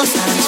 cosas.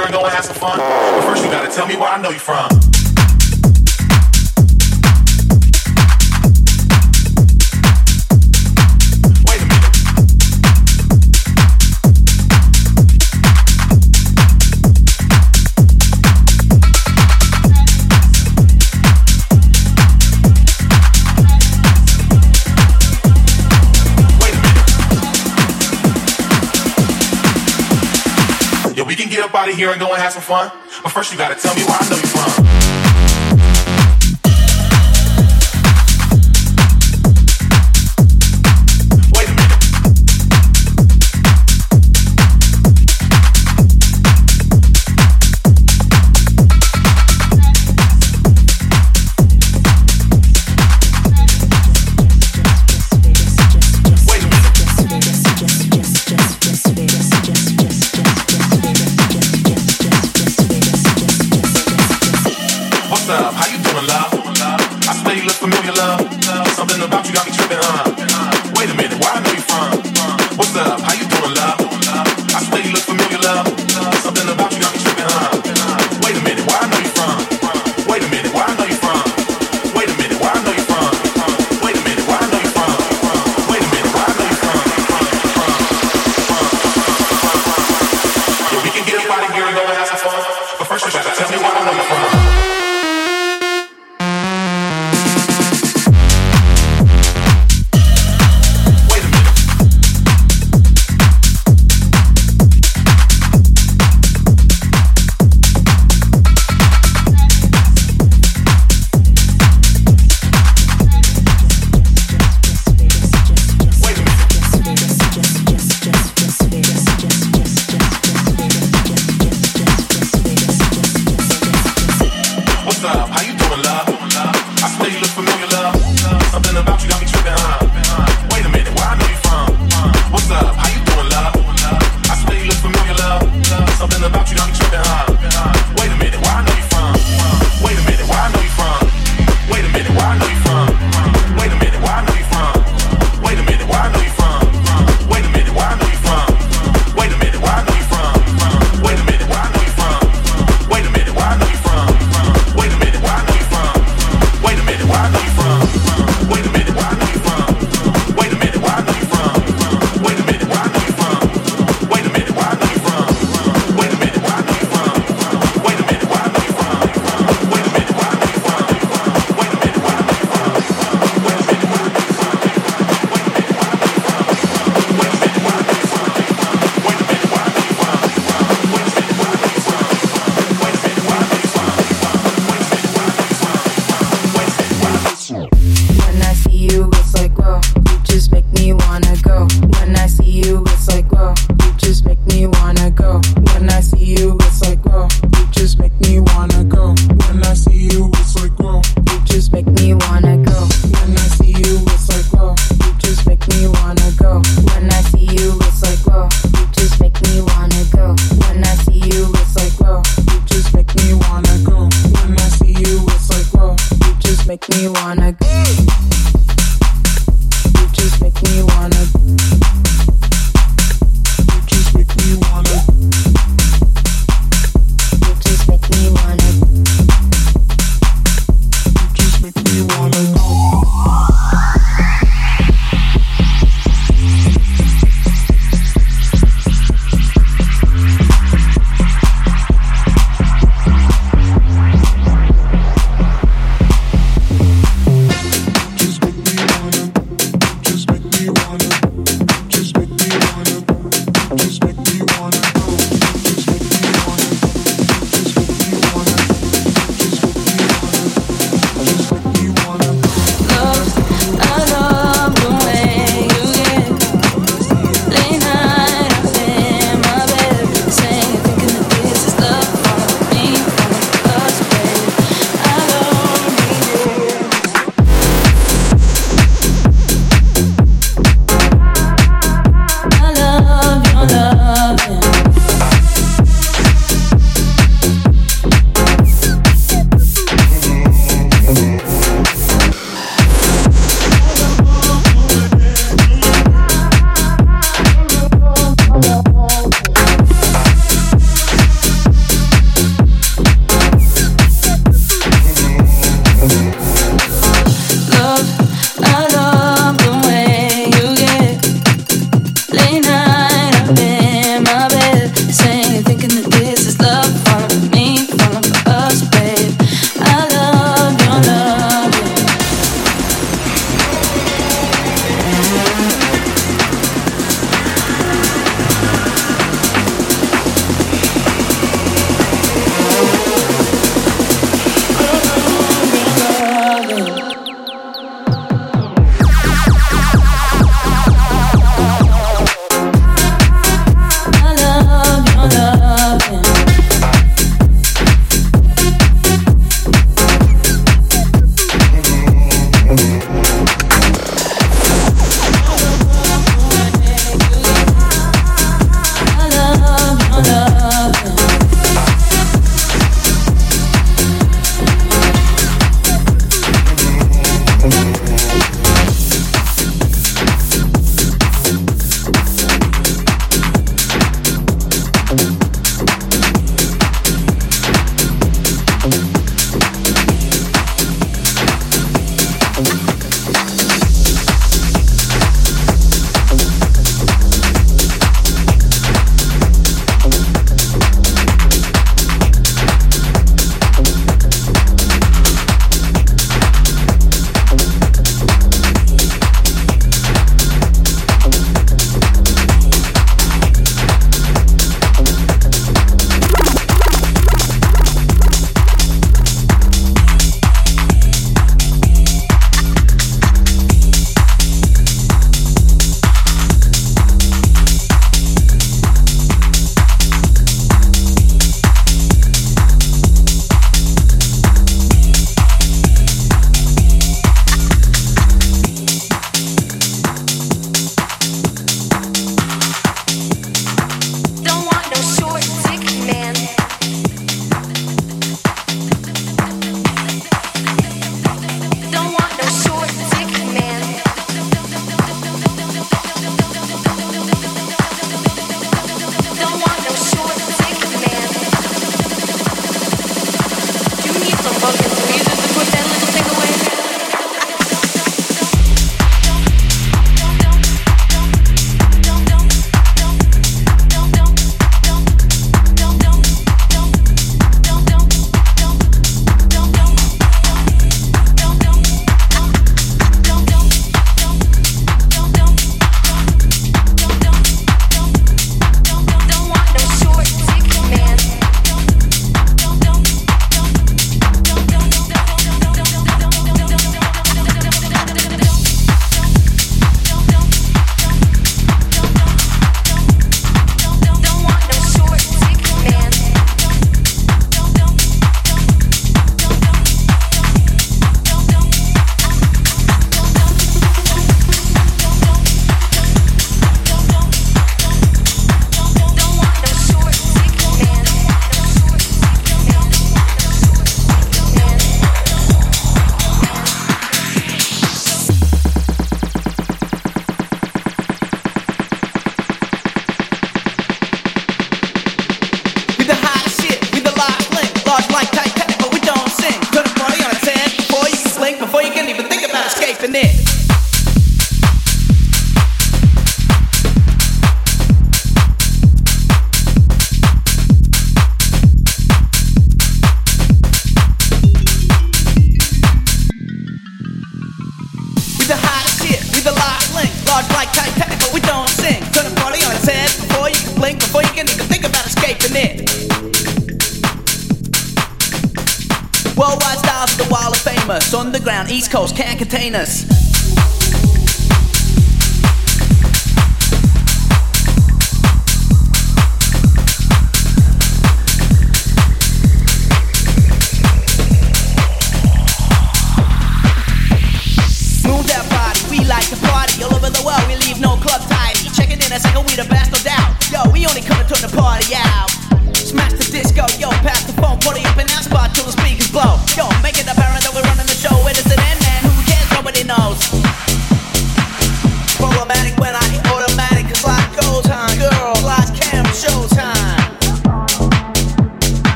And go and have some fun. But first, you gotta tell me where I know you from. Out here and go and have some fun. But first, you gotta tell me where I know you from. love? How you doing, love? I swear you look familiar, love. Something about you got me tripping, huh? Wait a minute, where I know you from?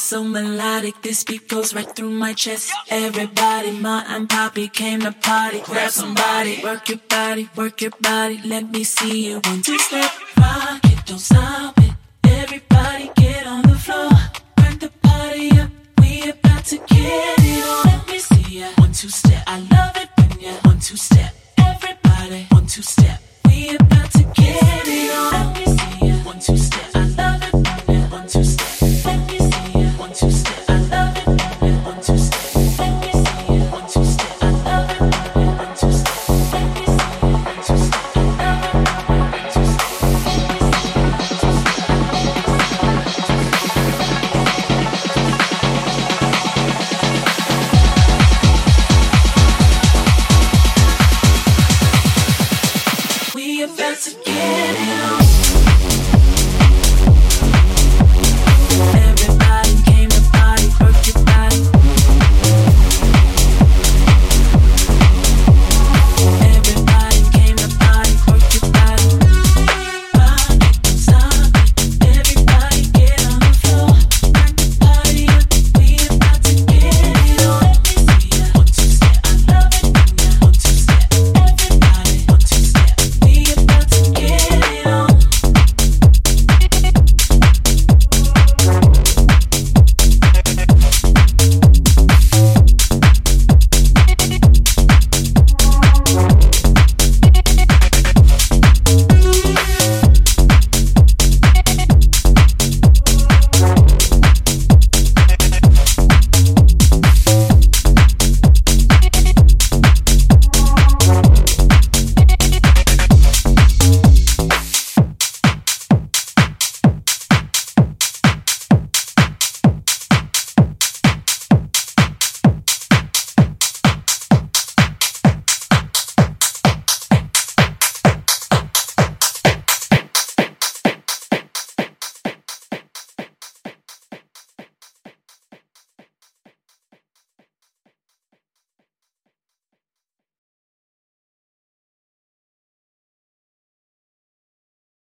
so melodic. This beat goes right through my chest. Everybody, ma and poppy came to party. Grab somebody, work your body, work your body. Let me see you one two step. Rock it, don't stop it. Everybody, get on the floor. Burn the party up. We about to get it on. Let me see ya. One two step. I love it when ya. One two step. Everybody, one two step. We about to get.